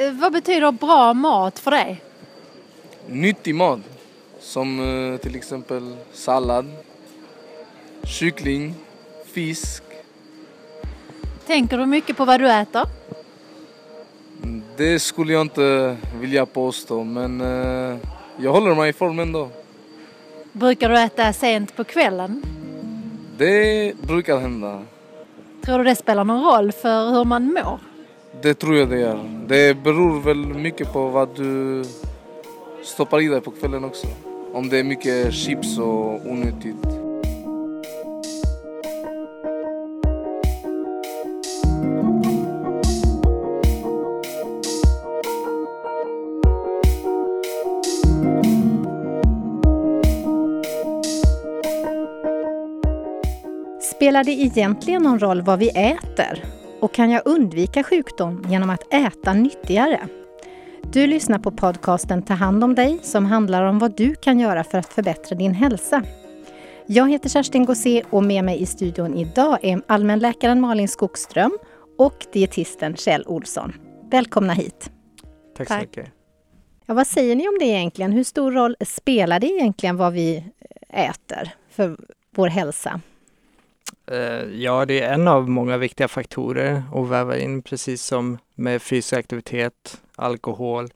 Eh, vad betyder bra mat för dig? Nyttig mat. Som eh, till exempel sallad, kyckling, fisk. Tänker du mycket på vad du äter? Det skulle jag inte vilja påstå men eh, jag håller mig i form ändå. Brukar du äta sent på kvällen? Det brukar hända. Tror du det spelar någon roll för hur man mår? Det tror jag det gör. Det beror väl mycket på vad du stoppar i dig på kvällen också. Om det är mycket chips och onyttigt. Spelar det egentligen någon roll vad vi äter? Och kan jag undvika sjukdom genom att äta nyttigare? Du lyssnar på podcasten Ta hand om dig som handlar om vad du kan göra för att förbättra din hälsa. Jag heter Kerstin Gossé och med mig i studion idag är allmänläkaren Malin Skogström och dietisten Kjell Olsson. Välkomna hit! Tack så mycket. Ja, vad säger ni om det egentligen? Hur stor roll spelar det egentligen vad vi äter för vår hälsa? Eh, ja, det är en av många viktiga faktorer att väva in, precis som med fysisk aktivitet, alkohol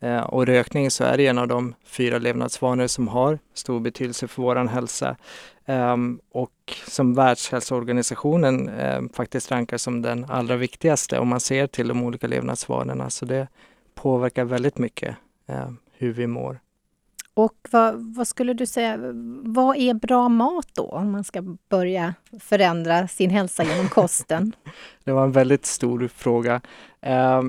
eh, och rökning så är det en av de fyra levnadsvanor som har stor betydelse för vår hälsa. Ehm, och som Världshälsoorganisationen ehm, faktiskt rankar som den allra viktigaste om man ser till de olika levnadsvanorna. Så det påverkar väldigt mycket ehm, hur vi mår. Och vad, vad, skulle du säga, vad är bra mat då om man ska börja förändra sin hälsa genom kosten? det var en väldigt stor fråga. Eh,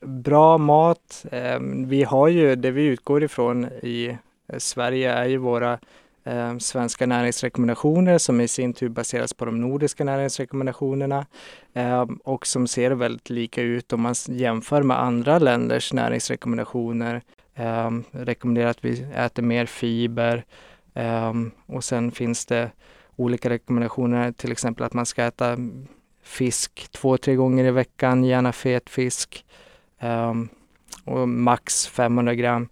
bra mat, eh, vi har ju, det vi utgår ifrån i eh, Sverige är ju våra eh, svenska näringsrekommendationer som i sin tur baseras på de nordiska näringsrekommendationerna ehm, och som ser väldigt lika ut om man jämför med andra länders näringsrekommendationer Um, rekommenderar att vi äter mer fiber um, och sen finns det olika rekommendationer, till exempel att man ska äta fisk två, tre gånger i veckan, gärna fet fisk um, och max 500 gram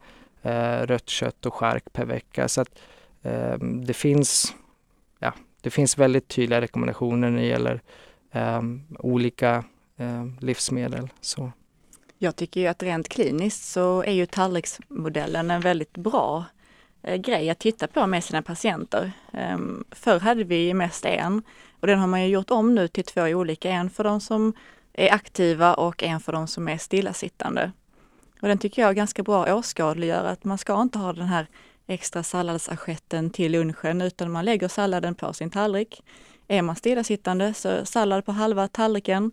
uh, rött kött och skärk per vecka. Så att det finns ja, det finns väldigt tydliga rekommendationer när det gäller olika livsmedel. Så. Jag tycker ju att rent kliniskt så är ju tallriksmodellen en väldigt bra eh, grej att titta på med sina patienter. Ehm, förr hade vi mest en och den har man ju gjort om nu till två olika. En för de som är aktiva och en för de som är stillasittande. Och den tycker jag är ganska bra åskådliggör att man ska inte ha den här extra salladsassietten till lunchen utan man lägger salladen på sin tallrik. Är man stillasittande så sallad på halva tallriken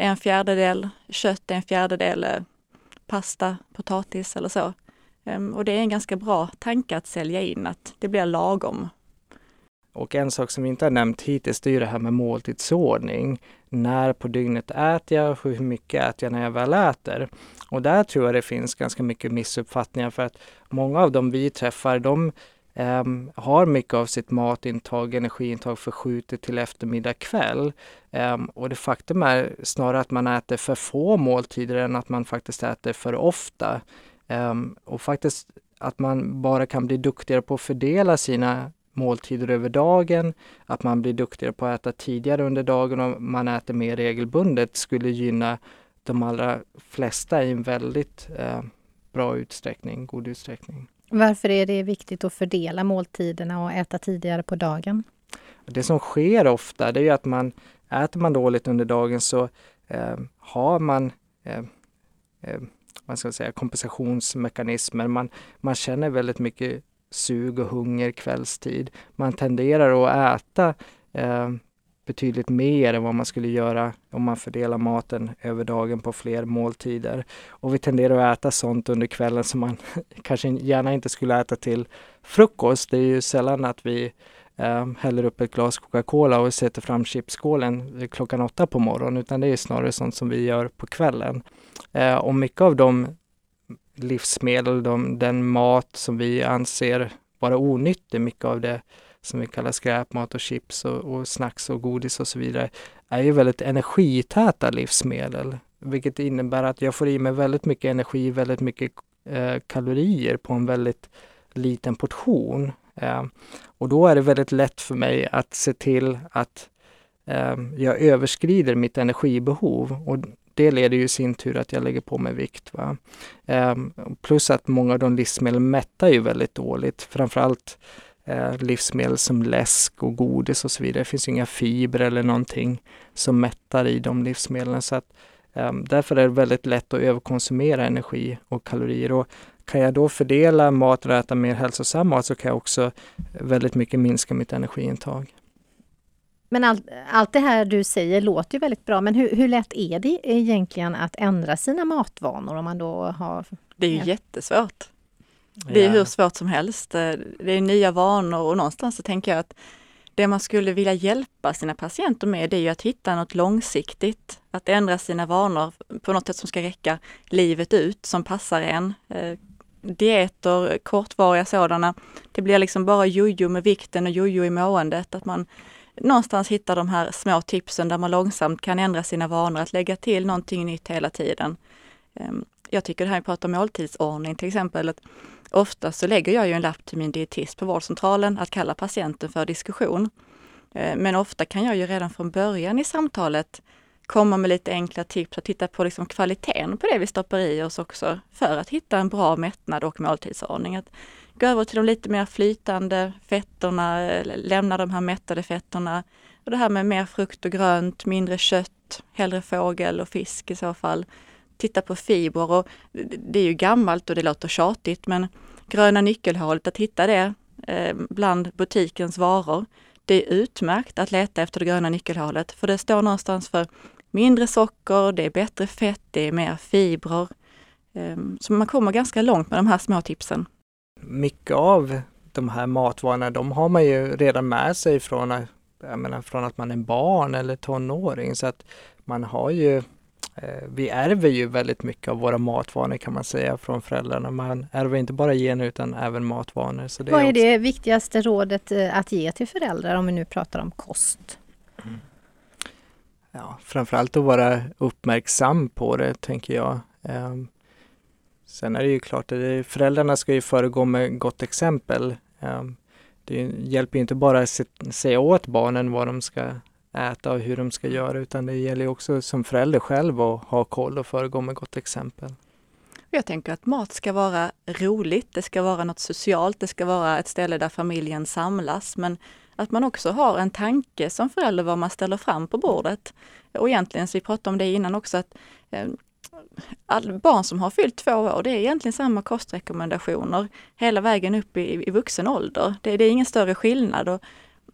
en fjärdedel kött, en fjärdedel eh, pasta, potatis eller så. Ehm, och det är en ganska bra tanke att sälja in, att det blir lagom. Och en sak som vi inte har nämnt hittills, det är ju det här med måltidsordning. När på dygnet äter jag och hur mycket äter jag när jag väl äter? Och där tror jag det finns ganska mycket missuppfattningar för att många av dem vi träffar, de Um, har mycket av sitt matintag, energiintag förskjutet till eftermiddag kväll. Um, och det faktum är snarare att man äter för få måltider än att man faktiskt äter för ofta. Um, och faktiskt att man bara kan bli duktigare på att fördela sina måltider över dagen, att man blir duktigare på att äta tidigare under dagen och man äter mer regelbundet skulle gynna de allra flesta i en väldigt uh, bra utsträckning, god utsträckning. Varför är det viktigt att fördela måltiderna och äta tidigare på dagen? Det som sker ofta det är att man äter man dåligt under dagen så eh, har man eh, eh, vad ska jag säga, kompensationsmekanismer. Man, man känner väldigt mycket sug och hunger kvällstid. Man tenderar att äta eh, betydligt mer än vad man skulle göra om man fördelar maten över dagen på fler måltider. Och vi tenderar att äta sånt under kvällen som man kanske gärna inte skulle äta till frukost. Det är ju sällan att vi eh, häller upp ett glas Coca-Cola och sätter fram chipsskålen klockan åtta på morgonen, utan det är snarare sånt som vi gör på kvällen. Eh, och mycket av de livsmedel, de, den mat som vi anser vara onyttig, mycket av det som vi kallar skräpmat och chips och, och snacks och godis och så vidare, är ju väldigt energitäta livsmedel. vilket innebär att jag får i mig väldigt mycket energi, väldigt mycket eh, kalorier på en väldigt liten portion. Eh, och då är det väldigt lätt för mig att se till att eh, jag överskrider mitt energibehov och det leder ju i sin tur att jag lägger på mig vikt. Va? Eh, plus att många av de livsmedel mättar ju väldigt dåligt, framförallt livsmedel som läsk och godis och så vidare. Det finns inga fibrer eller någonting som mättar i de livsmedlen. Så att, eh, därför är det väldigt lätt att överkonsumera energi och kalorier. Och kan jag då fördela mat och äta mer hälsosam mat så kan jag också väldigt mycket minska mitt energiintag. Men allt, allt det här du säger låter ju väldigt bra, men hur, hur lätt är det egentligen att ändra sina matvanor om man då har... Det är ju jättesvårt. Det är hur svårt som helst. Det är nya vanor och någonstans så tänker jag att det man skulle vilja hjälpa sina patienter med det är ju att hitta något långsiktigt. Att ändra sina vanor på något sätt som ska räcka livet ut, som passar en. Eh, dieter, kortvariga sådana, det blir liksom bara jojo med vikten och jojo i måendet. Att man någonstans hittar de här små tipsen där man långsamt kan ändra sina vanor, att lägga till någonting nytt hela tiden. Ehm, jag tycker det här vi pratar om måltidsordning till exempel, att ofta så lägger jag ju en lapp till min dietist på vårdcentralen att kalla patienten för diskussion. Eh, men ofta kan jag ju redan från början i samtalet komma med lite enkla tips och titta på liksom kvaliteten på det vi stoppar i oss också för att hitta en bra mättnad och måltidsordning. Att gå över till de lite mer flytande fetterna, lämna de här mättade fetterna. Och det här med mer frukt och grönt, mindre kött, hellre fågel och fisk i så fall. Titta på fibrer och det är ju gammalt och det låter tjatigt men gröna nyckelhålet, att hitta det eh, bland butikens varor. Det är utmärkt att leta efter det gröna nyckelhålet för det står någonstans för mindre socker, det är bättre fett, det är mer fibrer. Ehm, så man kommer ganska långt med de här små tipsen. Mycket av de här matvarorna, de har man ju redan med sig från, eh, jag menar, från att man är barn eller tonåring. Så att man har ju vi ärver ju väldigt mycket av våra matvanor kan man säga från föräldrarna. Man ärver inte bara gener utan även matvanor. Så det Vad är, är det viktigaste rådet eh, att ge till föräldrar om vi nu pratar om kost? Mm ja, framförallt att vara uppmärksam på det, tänker jag. Um, sen är det ju klart att föräldrarna ska ju föregå med gott exempel. Um, det hjälper inte bara att säga åt barnen vad de ska äta och hur de ska göra utan det gäller också som förälder själv att ha koll och föregå med gott exempel. Jag tänker att mat ska vara roligt, det ska vara något socialt, det ska vara ett ställe där familjen samlas. Men att man också har en tanke som förälder vad man ställer fram på bordet. Och egentligen, så vi pratade om det innan också, att eh, all, barn som har fyllt två år, det är egentligen samma kostrekommendationer hela vägen upp i, i vuxen ålder. Det, det är ingen större skillnad. Och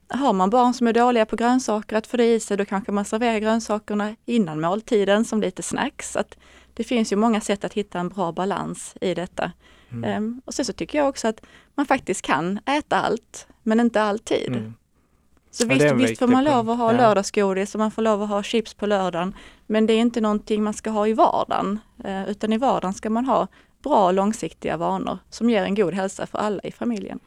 har man barn som är dåliga på grönsaker att få det i sig, då kanske man serverar grönsakerna innan måltiden som lite snacks. Att det finns ju många sätt att hitta en bra balans i detta. Mm. Um, och sen så tycker jag också att man faktiskt kan äta allt, men inte alltid. Mm. Så visst, visst får man lov att ha ja. lördagsgodis och man får lov att ha chips på lördagen. Men det är inte någonting man ska ha i vardagen. Uh, utan i vardagen ska man ha bra långsiktiga vanor som ger en god hälsa för alla i familjen.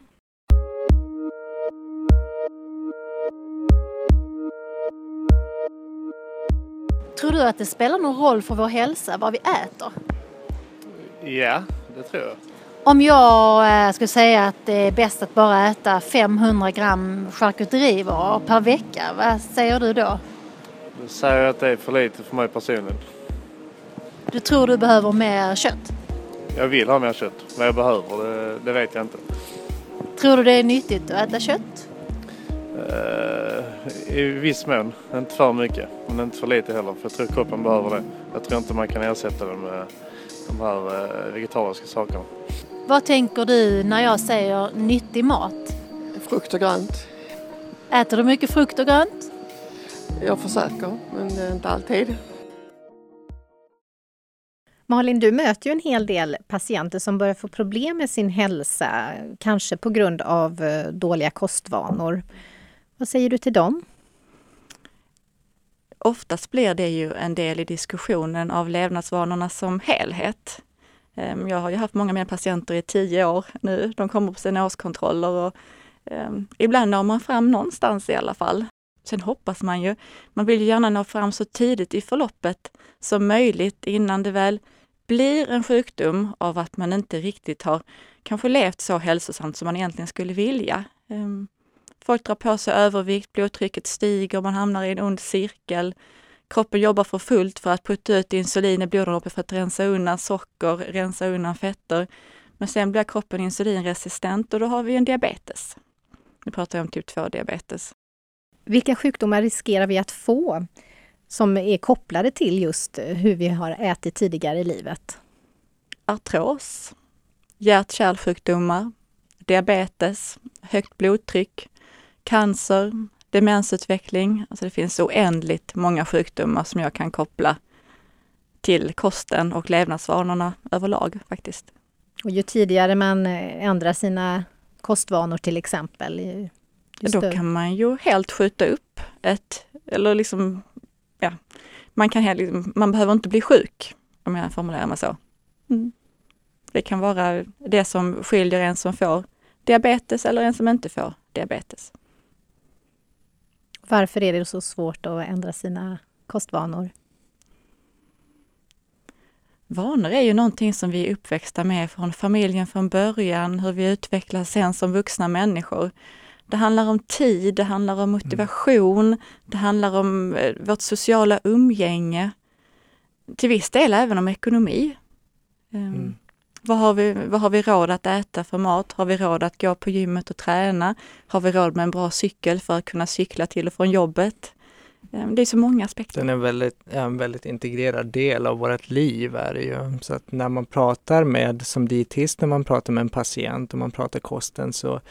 Tror du att det spelar någon roll för vår hälsa vad vi äter? Ja, det tror jag. Om jag eh, skulle säga att det är bäst att bara äta 500 gram charkuterivaror per vecka, vad säger du då? Då säger jag att det är för lite för mig personligen. Du tror du behöver mer kött? Jag vill ha mer kött. Vad jag behöver, det, det vet jag inte. Tror du det är nyttigt att äta kött? Uh, I viss mån, inte för mycket men inte för lite heller för jag tror kroppen behöver det. Jag tror inte man kan ersätta det med de här uh, vegetariska sakerna. Vad tänker du när jag säger nyttig mat? Frukt och grönt. Äter du mycket frukt och grönt? Jag försöker, men inte alltid. Malin, du möter ju en hel del patienter som börjar få problem med sin hälsa, kanske på grund av eh, dåliga kostvanor. Vad säger du till dem? Oftast blir det ju en del i diskussionen av levnadsvanorna som helhet. Ehm, jag har ju haft många med mina patienter i tio år nu. De kommer på sina årskontroller och ehm, ibland når man fram någonstans i alla fall. Sen hoppas man ju, man vill ju gärna nå fram så tidigt i förloppet som möjligt innan det väl blir en sjukdom av att man inte riktigt har kanske levt så hälsosamt som man egentligen skulle vilja. Ehm, Folk drar på sig övervikt, blodtrycket stiger, man hamnar i en ond cirkel. Kroppen jobbar för fullt för att putta ut insulin i blodomloppet för att rensa undan socker, rensa undan fetter. Men sen blir kroppen insulinresistent och då har vi en diabetes. Nu pratar jag om typ 2-diabetes. Vilka sjukdomar riskerar vi att få som är kopplade till just hur vi har ätit tidigare i livet? Artros, hjärt-kärlsjukdomar, diabetes, högt blodtryck, cancer, demensutveckling. Alltså det finns oändligt många sjukdomar som jag kan koppla till kosten och levnadsvanorna överlag faktiskt. Och ju tidigare man eh, ändrar sina kostvanor till exempel. Då kan man ju helt skjuta upp ett, eller liksom, ja, man, kan helt, man behöver inte bli sjuk om jag formulerar mig så. Mm. Det kan vara det som skiljer en som får diabetes eller en som inte får diabetes. Varför är det så svårt att ändra sina kostvanor? Vanor är ju någonting som vi är uppväxta med från familjen från början, hur vi utvecklas sen som vuxna människor. Det handlar om tid, det handlar om motivation, mm. det handlar om eh, vårt sociala umgänge. Till viss del även om ekonomi. Ehm, mm. Vad har, vi, vad har vi råd att äta för mat? Har vi råd att gå på gymmet och träna? Har vi råd med en bra cykel för att kunna cykla till och från jobbet? Ehm, det är så många aspekter. Den är väldigt, en väldigt integrerad del av vårt liv är det ju. Så att när man pratar med, som dietist, när man pratar med en patient och man pratar kosten så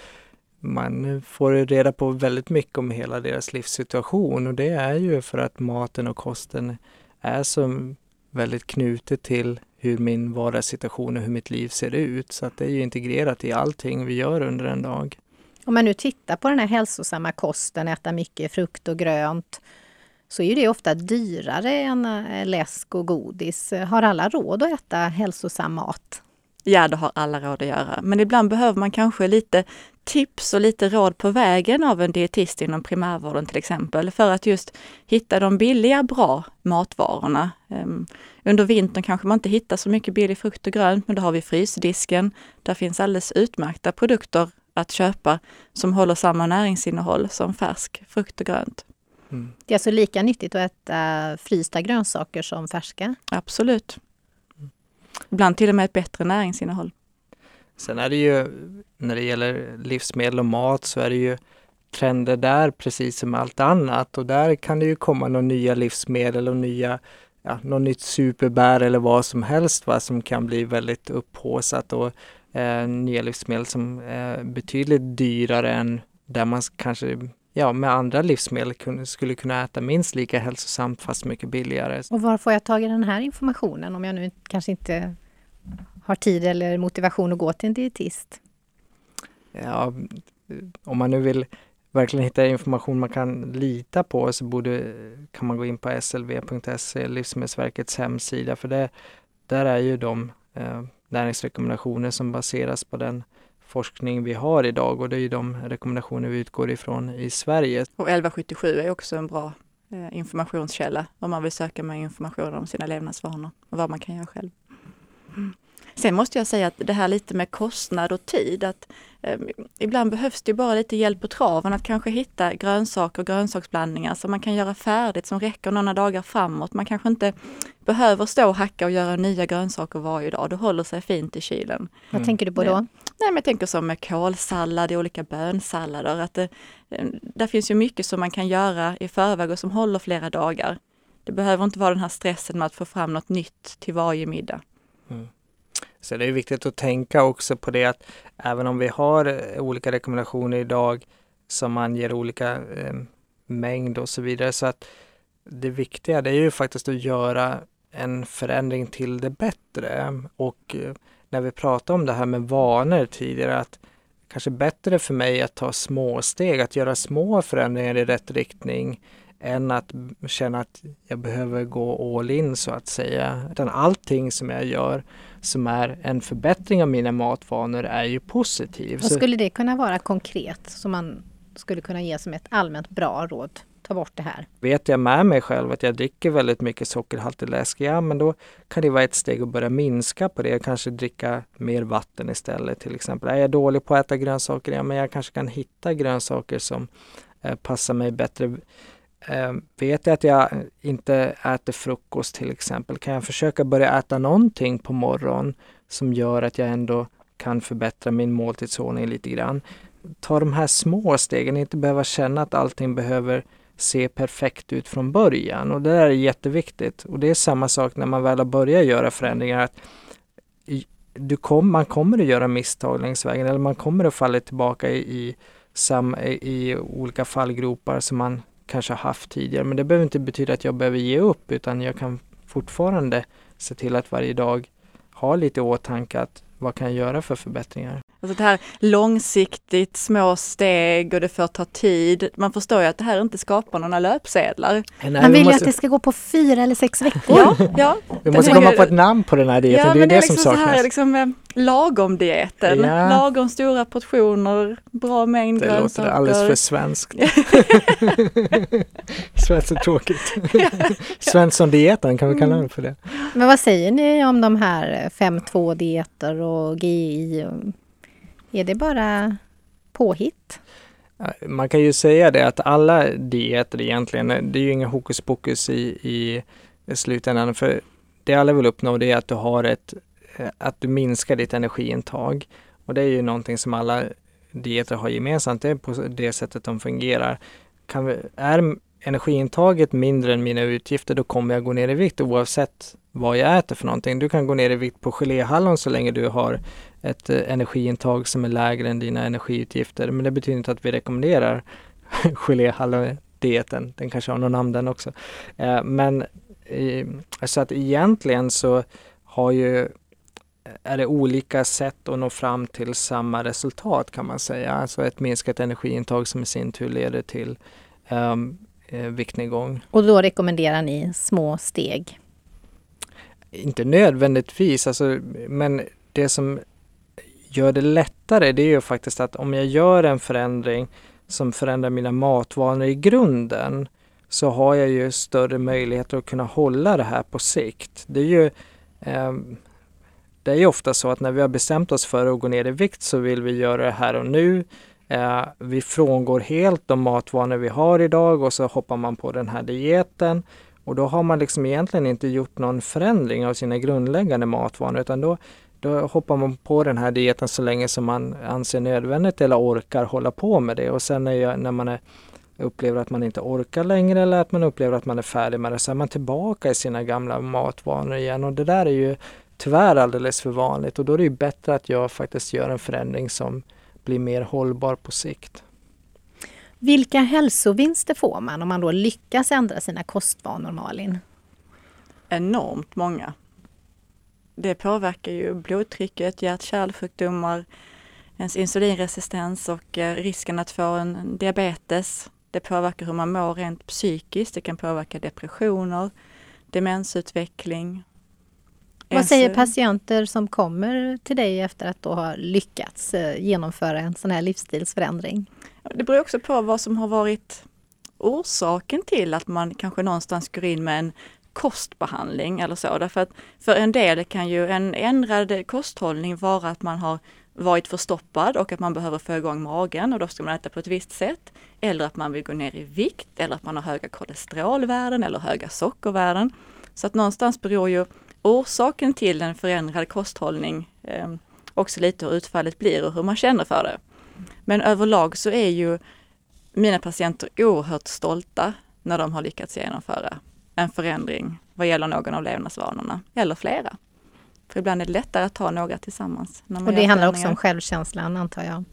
man får reda på väldigt mycket om hela deras livssituation och det är ju för att maten och kosten är så väldigt knutet till hur min vardagssituation och hur mitt liv ser ut. Så att det är ju integrerat i allting vi gör under en dag. Om man nu tittar på den här hälsosamma kosten, äta mycket frukt och grönt, så är det ofta dyrare än eh, läsk och godis. Har alla råd att äta hälsosam mat? Ja, det har alla råd att göra. Men ibland behöver man kanske lite tips och lite råd på vägen av en dietist inom primärvården till exempel, för att just hitta de billiga, bra matvarorna. Ehm, under vintern kanske man inte hittar så mycket billig frukt och grönt, men då har vi frysdisken. Där finns alldeles utmärkta produkter att köpa som håller samma näringsinnehåll som färsk frukt och grönt. Mm. Det är alltså lika nyttigt att äta frysta grönsaker som färska? Absolut. Ibland till och med ett bättre näringsinnehåll. Sen är det ju, när det gäller livsmedel och mat så är det ju trender där precis som allt annat och där kan det ju komma några nya livsmedel och nya ja, något nytt superbär eller vad som helst va, som kan bli väldigt upphåsat och eh, nya livsmedel som är betydligt dyrare än där man kanske ja, med andra livsmedel kunde, skulle kunna äta minst lika hälsosamt fast mycket billigare. Och var får jag tag i den här informationen om jag nu kanske inte har tid eller motivation att gå till en dietist? Ja, om man nu vill verkligen hitta information man kan lita på så borde, kan man gå in på slv.se, Livsmedelsverkets hemsida, för det, där är ju de eh, näringsrekommendationer som baseras på den forskning vi har idag och det är ju de rekommendationer vi utgår ifrån i Sverige. Och 1177 är också en bra eh, informationskälla om man vill söka mer information om sina levnadsvanor och vad man kan göra själv. Mm. Sen måste jag säga att det här lite med kostnad och tid, att eh, ibland behövs det bara lite hjälp på traven att kanske hitta grönsaker och grönsaksblandningar som man kan göra färdigt som räcker några dagar framåt. Man kanske inte behöver stå och hacka och göra nya grönsaker varje dag. Det håller sig fint i kylen. Vad tänker du på då? Nej, men jag tänker som med kålsallad, olika bönsallader. Att det, eh, där finns ju mycket som man kan göra i förväg och som håller flera dagar. Det behöver inte vara den här stressen med att få fram något nytt till varje middag. Mm. Så det är viktigt att tänka också på det att även om vi har eh, olika rekommendationer idag som anger olika eh, mängd och så vidare så att det viktiga det är ju faktiskt att göra en förändring till det bättre och eh, när vi pratade om det här med vanor tidigare att kanske bättre för mig att ta små steg, att göra små förändringar i rätt riktning än att känna att jag behöver gå all in så att säga. Utan allting som jag gör som är en förbättring av mina matvanor är ju positiv. Vad skulle det kunna vara konkret som man skulle kunna ge som ett allmänt bra råd? Ta bort det här. Vet jag med mig själv att jag dricker väldigt mycket sockerhaltig läsk, ja men då kan det vara ett steg att börja minska på det. Kanske dricka mer vatten istället till exempel. Är jag dålig på att äta grönsaker, ja men jag kanske kan hitta grönsaker som eh, passar mig bättre. Eh, vet jag att jag inte äter frukost till exempel, kan jag försöka börja äta någonting på morgonen som gör att jag ändå kan förbättra min måltidsordning lite grann. Ta de här små stegen, inte behöva känna att allting behöver se perfekt ut från början och det där är jätteviktigt. Och det är samma sak när man väl har börjat göra förändringar. att du kom, Man kommer att göra misstag längs vägen eller man kommer att falla tillbaka i, i, sam, i olika fallgropar som man kanske har haft tidigare. Men det behöver inte betyda att jag behöver ge upp utan jag kan fortfarande se till att varje dag ha lite i åtanke att vad kan jag göra för förbättringar? Alltså det här långsiktigt, små steg och det får ta tid. Man förstår ju att det här inte skapar några löpsedlar. Nej, Han vill måste... ju att det ska gå på fyra eller sex veckor. ja, ja. Vi måste komma på ett namn på den här dieten, ja, det är det, det är liksom som saknas. Så här, liksom, eh, lagom-dieten, ja. lagom stora portioner, bra mängd grönsaker. Det låter alldeles för svenskt. svenskt är tråkigt. Svensson-dieten kan vi kalla den för det. Men vad säger ni om de här 5-2-dieter och GI? Är det bara påhitt? Man kan ju säga det att alla dieter egentligen, det är ju inga hokus pokus i, i slutändan. För det alla vill uppnå det är att du har ett, Eh, att du minskar ditt energiintag. Och det är ju någonting som alla dieter har gemensamt, det är på det sättet de fungerar. Kan vi, är energiintaget mindre än mina utgifter, då kommer jag gå ner i vikt oavsett vad jag äter för någonting. Du kan gå ner i vikt på geléhallon så länge du har ett eh, energiintag som är lägre än dina energiutgifter. Men det betyder inte att vi rekommenderar geléhallon-dieten. Den kanske har någon namn den också. Eh, men så att egentligen så har ju är det olika sätt att nå fram till samma resultat kan man säga. Alltså ett minskat energiintag som i sin tur leder till um, viktnedgång. Och då rekommenderar ni små steg? Inte nödvändigtvis, alltså, men det som gör det lättare det är ju faktiskt att om jag gör en förändring som förändrar mina matvanor i grunden så har jag ju större möjligheter att kunna hålla det här på sikt. Det är ju eh, det är ju ofta så att när vi har bestämt oss för att gå ner i vikt så vill vi göra det här och nu. Eh, vi frångår helt de matvanor vi har idag och så hoppar man på den här dieten. Och då har man liksom egentligen inte gjort någon förändring av sina grundläggande matvanor utan då då hoppar man på den här dieten så länge som man anser nödvändigt eller orkar hålla på med det. Och sen när, jag, när man är, upplever att man inte orkar längre eller att man upplever att man är färdig med det så är man tillbaka i sina gamla matvanor igen. Och det där är ju tyvärr alldeles för vanligt och då är det ju bättre att jag faktiskt gör en förändring som blir mer hållbar på sikt. Vilka hälsovinster får man om man då lyckas ändra sina kostvanor, Malin? Enormt många det påverkar ju blodtrycket, hjärt-kärlsjukdomar, ens insulinresistens och eh, risken att få en diabetes. Det påverkar hur man mår rent psykiskt. Det kan påverka depressioner, demensutveckling. Vad säger patienter som kommer till dig efter att då ha lyckats eh, genomföra en sån här livsstilsförändring? Det beror också på vad som har varit orsaken till att man kanske någonstans går in med en kostbehandling eller så. Därför att för en del kan ju en ändrad kosthållning vara att man har varit förstoppad och att man behöver få igång magen och då ska man äta på ett visst sätt. Eller att man vill gå ner i vikt eller att man har höga kolesterolvärden eller höga sockervärden. Så att någonstans beror ju orsaken till en förändrad kosthållning eh, också lite hur utfallet blir och hur man känner för det. Men överlag så är ju mina patienter oerhört stolta när de har lyckats genomföra en förändring vad gäller någon av levnadsvanorna, eller flera. För ibland är det lättare att ta några tillsammans. och det handlar också om självkänslan antar jag?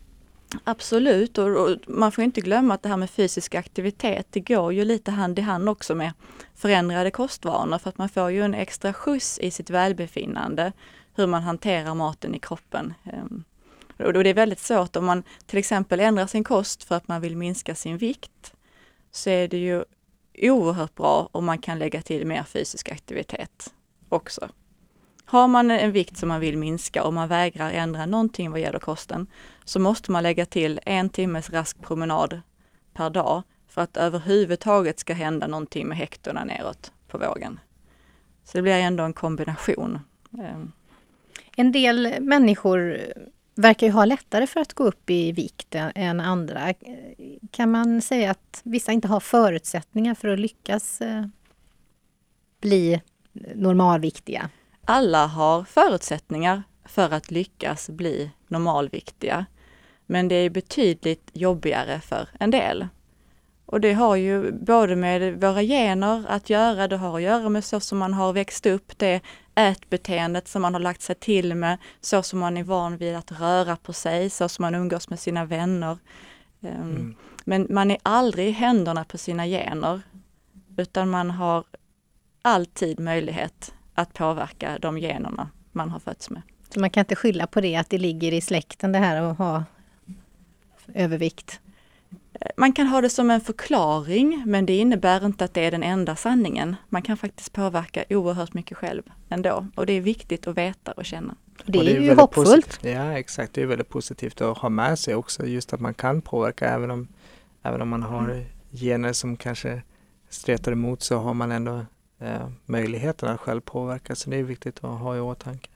Absolut och, och, man får inte glömma att det här med fysisk aktivitet, det går ju lite hand i hand också med förändrade kostvanor för att man får ju en extra skjuts i sitt välbefinnande, hur man hanterar maten i kroppen. Ehm, och det är väldigt svårt om man till exempel ändrar sin kost för att man vill minska sin vikt, så är det ju oerhört bra om man kan lägga till mer fysisk aktivitet också. Har man en vikt som man vill minska och man vägrar ändra någonting vad gäller kosten så måste man lägga till en timmes rask promenad per dag för att överhuvudtaget ska hända någonting med hektorna neråt på vågen. Så det blir ändå en kombination. Ehm. En del människor verkar ju ha lättare för att gå upp i vikt än andra. Kan man säga att vissa inte har förutsättningar för att lyckas eh, bli normalviktiga? Alla har förutsättningar för att lyckas bli normalviktiga. Men det är betydligt jobbigare för en del. Och det har ju både med våra gener att göra, det har att göra med så som man har växt upp, det ätbeteendet som man har lagt sig till med, så som man är van vid att röra på sig, så som man umgås med sina vänner. Ehm, mm. Men man är aldrig i händerna på sina gener, utan man har alltid möjlighet att påverka de generna man har fötts med. Så man kan inte skylla på det, att det ligger i släkten det här att ha övervikt? Man kan ha det som en förklaring, men det innebär inte att det är den enda sanningen. Man kan faktiskt påverka oerhört mycket själv ändå och det är viktigt att veta och känna. Det är, det är ju hoppfullt. Ja, exakt. Det är väldigt positivt att ha med sig också, just att man kan påverka även om, även om man har mm. gener som kanske stretar emot så har man ändå eh, möjligheten att själv påverka. Så det är viktigt att ha i åtanke.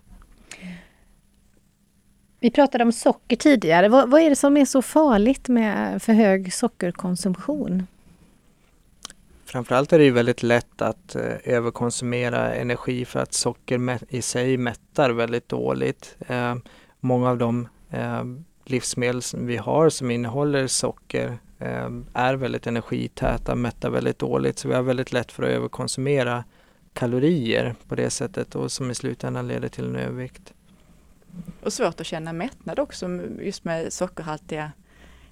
Vi pratade om socker tidigare. Vad, vad, är det som är så farligt med för hög sockerkonsumtion? Framförallt är det väldigt lätt att eh, överkonsumera energi för att socker i sig mättar väldigt dåligt. Eh, många av de eh, livsmedel som vi har som innehåller socker Ehm, är väldigt energitäta, mättar väldigt dåligt så vi har väldigt lätt för att överkonsumera kalorier på det sättet och som i slutändan leder till en övervikt. Och svårt att känna mättnad också just med sockerhaltiga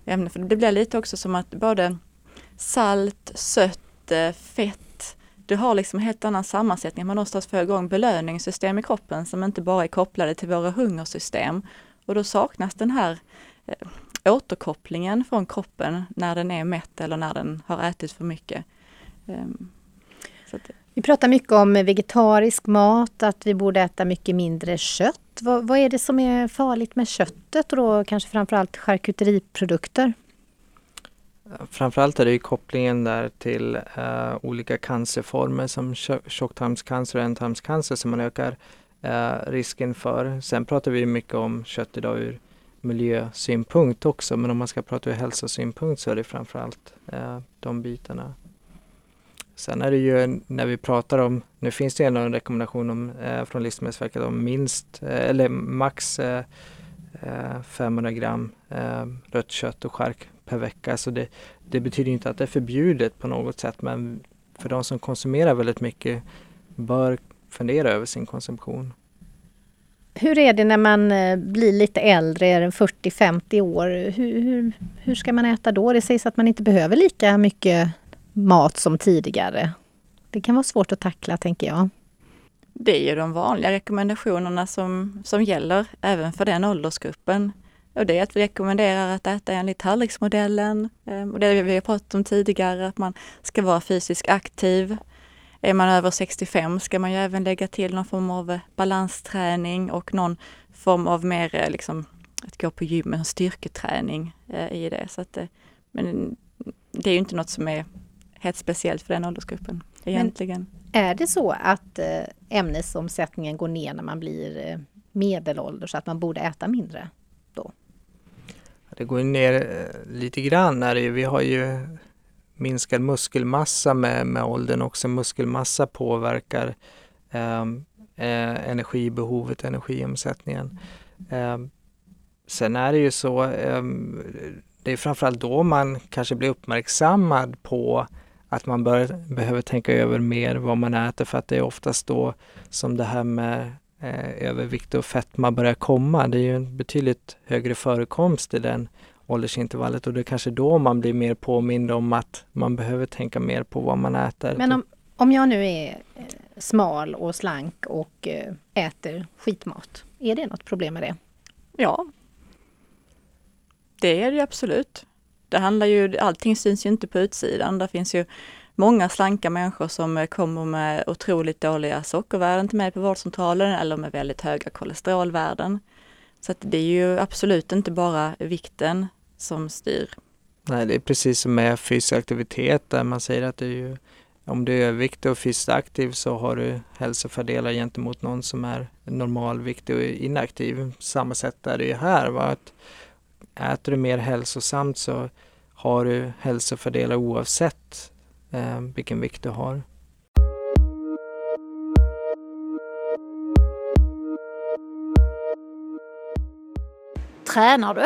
ämnen. För det blir lite också som att både salt, sött, eh, fett, det har liksom helt annan sammansättning. Man måste få igång belöningssystem i kroppen som inte bara är kopplade till våra hungersystem. Och då saknas den här eh, återkopplingen från kroppen när den är mätt eller när den har ätit för mycket. Um, vi pratar mycket om vegetarisk mat, att vi borde äta mycket mindre kött. Vad, vad är det som är farligt med köttet och då kanske framförallt charkuteriprodukter? Framförallt är det ju kopplingen där till uh, olika cancerformer som tjocktarmscancer och ändtarmscancer som man ökar uh, risken för. Sen pratar vi mycket om kött idag ur miljösynpunkt också men om man ska prata ur hälsosynpunkt så är det framförallt eh, de bitarna. Sen är det ju när vi pratar om, nu finns det ändå en rekommendation om, eh, från Livsmedelsverket om minst eh, eller max eh, eh 500 gram eh, rött kött och skärk per vecka. Så det, det, betyder inte att det är förbjudet på något sätt men för de som konsumerar väldigt mycket bör fundera över sin konsumtion. Hur är det när man eh, blir lite äldre, 40-50 år? Hur, hur, hur ska man äta då? Det sägs att man inte behöver lika mycket mat som tidigare. Det kan vara svårt att tackla, tänker jag. Det är ju de vanliga rekommendationerna som, som gäller även för den åldersgruppen. Och det är att vi rekommenderar att äta enligt tallriksmodellen. Ehm, och det vi har pratat om tidigare, att man ska vara fysiskt aktiv. Är man över 65 ska man ju även lägga till någon form av balansträning och någon form av mer eh, liksom, att gå på gymmet, styrketräning eh, i det. Så att, men det är ju inte något som är helt speciellt för den åldersgruppen egentligen. Men är det så att eh, ämnesomsättningen går ner när man blir eh, medelålders, så att man borde äta mindre då? Det går ner eh, lite grann. När vi har ju minskad muskelmassa med, med åldern också. Muskelmassa påverkar ehm, eh, energibehovet, energiomsättningen. Eh, sen är det ju så, eh, det är framförallt då man kanske blir uppmärksammad på att man bör, behöver tänka över mer vad man äter för att det är oftast då som det här med eh, övervikt och fetma börjar komma. Det är ju en betydligt högre förekomst i den åldersintervallet och det är kanske då man blir mer påmind om att man behöver tänka mer på vad man äter. Men om, om jag nu är eh, smal och slank och eh, äter skitmat, är det något problem med det? Ja, det är det absolut det handlar ju, allting syns ju inte på utsidan. Det finns ju många slanka människor som kommer med otroligt dåliga sockervärden till mig på vårdcentralen eller med väldigt höga kolesterolvärden. Så att det är ju absolut inte bara vikten som styr Nej, det är precis som med fysisk aktivitet där man säger att det är ju, om du är överviktig och fysiskt aktiv så har du hälsofördelar gentemot någon som är normalviktig och inaktiv. Samma sätt är det ju här. Va? Att äter du mer hälsosamt så har du hälsofördelar oavsett eh, vilken vikt du har. Tränar du?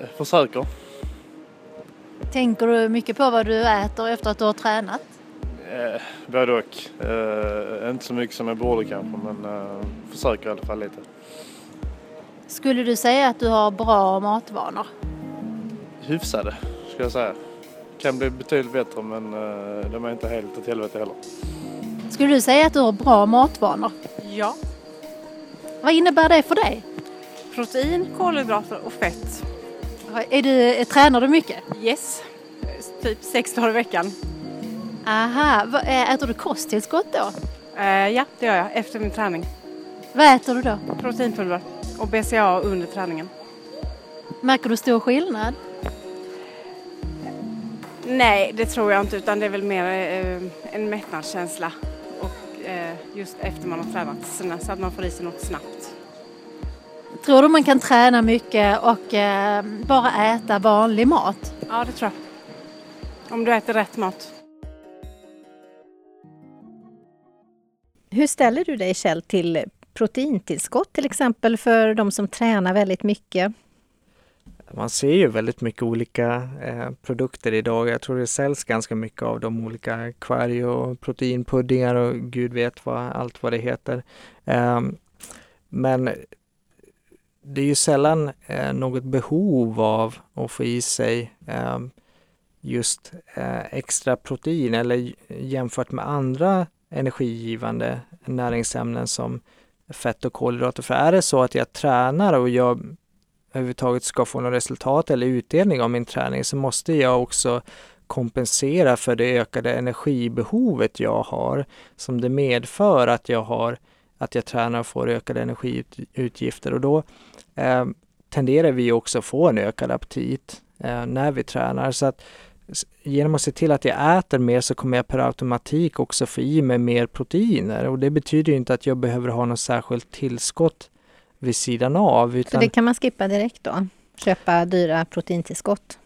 Eh, försöker. Tänker du mycket på vad du äter efter att du har tränat? Eh, både och. Eh, inte så mycket som jag borde kanske men eh, försöker i alla fall lite. Skulle du säga att du har bra matvanor? Hyfsade ska jag säga. Kan bli betydligt bättre men eh, de är inte helt åt helvete heller. Skulle du säga att du har bra matvanor? Ja, Vad innebär det för dig? protein, kolhydrater och fett. Är du, tränar du mycket? Yes, typ sex dagar i veckan. Aha, eh, äter du kosttillskott då? Eh, ja, det gör jag efter min träning. Vad äter du då? Proteinpulver och BCA under träningen. Märker du stor skillnad? Nej, det tror jag inte utan det är väl mer eh, en mättnadskänsla och eh, just efter man har tränat så så att man får i sig något snabbt. Tror du man kan träna mycket och eh, bara äta vanlig mat? Ja, det tror jag. Om du äter rätt mat. Hur ställer du dig Kjell till proteintillskott till exempel för de som tränar väldigt mycket? Man ser ju väldigt mycket olika eh, produkter idag. Jag tror det säljs ganska mycket av de olika kvarg och proteinpuddingar och gud vet vad allt vad det heter. Ehm, men det är ju sällan eh, något behov av att få i sig eh, just eh, extra protein eller jämfört med andra energigivande näringsämnen som fett och kolhydrater. För är det så att jag tränar och jag överhuvudtaget ska få något resultat eller utdelning av min träning så måste jag också kompensera för det ökade energibehovet jag har som det medför att jag har att jag tränar och får ökade energiutgifter och då eh, tenderar vi också få en ökad aptit eh, när vi tränar. Så att genom att se till att jag äter mer så kommer jag per automatik också få i mig mer proteiner och det betyder ju inte att jag behöver ha något särskilt tillskott vid sidan av. Så Utan det kan man skippa direkt då? Köpa dyra proteintillskott?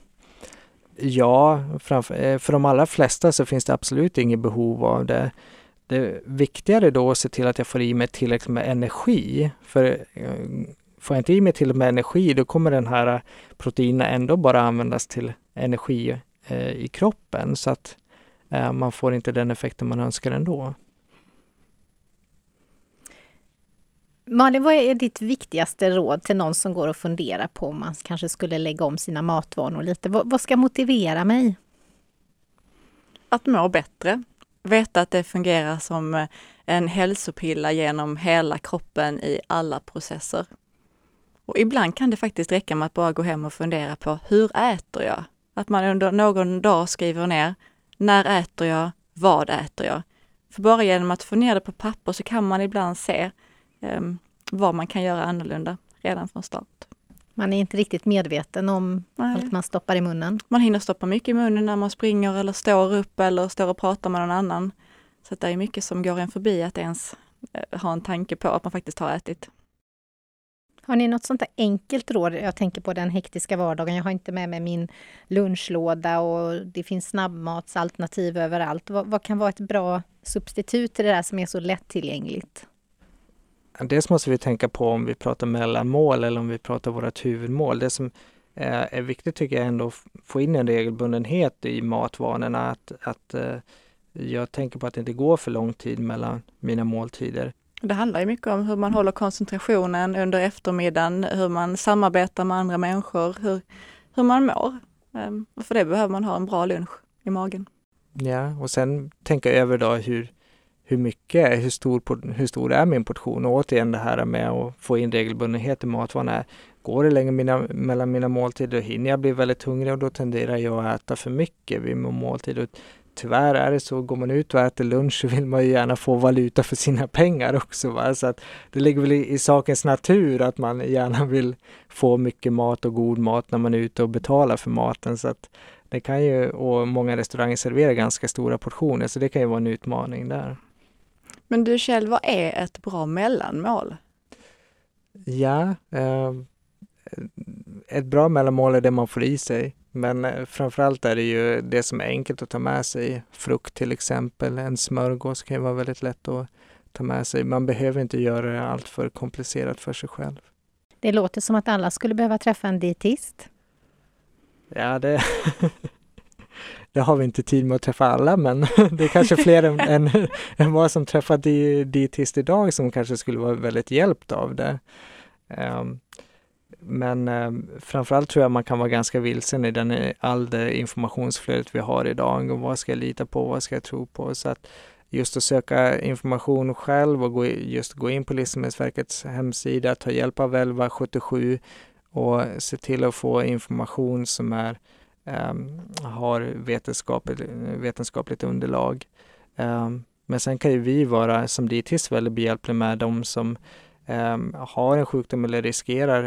Ja, framför, eh, för de allra flesta så finns det absolut inget behov av det. Det viktigare då är att se till att jag får i mig tillräckligt med energi. För eh, får jag inte i mig tillräckligt med energi då kommer den här proteinen ändå bara användas till energi eh, i kroppen så att eh, man får inte den effekten man önskar ändå. Malin, vad är ditt viktigaste råd till någon som går och funderar på om man kanske skulle lägga om sina matvanor lite? Vad, vad ska motivera mig? Att må bättre. Veta att det fungerar som eh, en hälsopilla genom hela kroppen i alla processer. Och ibland kan det faktiskt räcka med att bara gå hem och fundera på hur äter jag? Att man under någon dag skriver ner när äter jag? Vad äter jag? För bara genom att få ner det på papper så kan man ibland se um, vad man kan göra annorlunda redan från start. Man är inte riktigt medveten om Nej. allt man stoppar i munnen. Man hinner stoppa mycket i munnen när man springer eller står upp eller står och pratar med någon annan. Så det är mycket som går en förbi att ens eh, ha en tanke på att man faktiskt har ätit. Har ni något sånt där enkelt råd? Jag tänker på den hektiska vardagen. Jag har inte med mig min lunchlåda och det finns snabbmatsalternativ överallt. Vad, vad kan vara ett bra substitut till det där som är så lättillgängligt? Dels måste vi tänka på om vi pratar mellanmål eller om vi pratar vårt huvudmål. Det som eh, är viktigt tycker jag ändå att få in en regelbundenhet i matvanorna. Att, att eh, jag tänker på att det inte går för lång tid mellan mina måltider. Det handlar ju mycket om hur man håller koncentrationen under eftermiddagen, hur man samarbetar med andra människor, hur, hur man mår. Ehm, Och för det behöver man ha en bra lunch i magen. Ja, och sen tänka över då hur, hur mycket, hur stor, hur stor är min portion? Och återigen det här med att få in regelbundenhet i matvanorna. Går det länge mina, mellan mina måltider då hinner jag bli väldigt hungrig och då tenderar jag att äta för mycket vid min måltid. Och tyvärr är det så, går man ut och äter lunch så vill man ju gärna få valuta för sina pengar också. Va? Så att det ligger väl i, i sakens natur att man gärna vill få mycket mat och god mat när man är ute och betalar för maten. Så att det kan ju, och många restauranger serverar ganska stora portioner så det kan ju vara en utmaning där. Men du Kjell, vad är ett bra mellanmål? Ja, eh, ett bra mellanmål är det man får i sig. Men eh, framförallt är det ju det som är enkelt att ta med sig. Frukt till exempel, en smörgås kan ju vara väldigt lätt att ta med sig. Man behöver inte göra det allt för komplicerat för sig själv. Det låter som att alla skulle behöva träffa en dietist. Ja, det, det har vi inte tid med att träffa alla, men det är kanske fler än, än, än vad som träffar dietist idag som kanske skulle vara väldigt hjälpt av det. Um, men eh, framförallt tror jag man kan vara ganska vilsen i den, all det informationsflödet vi har idag. Och vad ska jag lita på? Vad ska jag tro på? Så att just att söka information själv och gå, just gå in på Livsmedelsverkets hemsida, ta hjälp av 1177 och se till att få information som är, um, Ehm, har vetenskapligt, vetenskapligt underlag. Ehm, men sen kan ju vi vara som dietist väldigt behjälpliga med de som ehm, har en sjukdom eller riskerar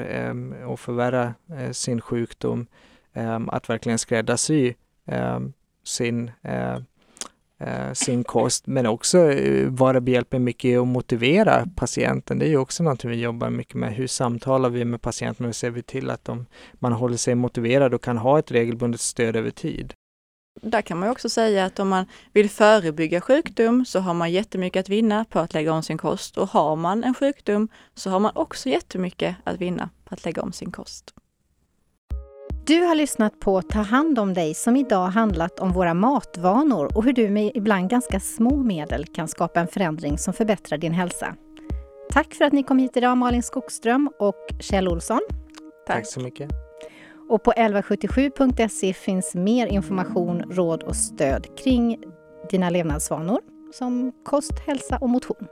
att förvärra eh, sin sjukdom, att verkligen skräddarsy sin, eh, Eh, sin kost, men också eh, vara behjälplig mycket att motivera patienten. Det är ju också något vi jobbar mycket med. Hur samtalar vi med patienten? Hur ser vi till att de, man håller sig motiverad och kan ha ett regelbundet stöd över tid? Där kan man också säga att om man vill förebygga sjukdom så har man jättemycket att vinna på att lägga om sin kost och har man en sjukdom så har man också jättemycket att vinna på att lägga om sin kost. Du har lyssnat på Ta hand om dig som idag handlat om våra matvanor och hur du med ibland ganska små medel kan skapa en förändring som förbättrar din hälsa. Tack för att ni kom hit idag Malin Skogström och Kjell Olsson. Tack, Tack så mycket. Och på 1177.se finns mer information, råd och stöd kring dina levnadsvanor som kost, hälsa och motion.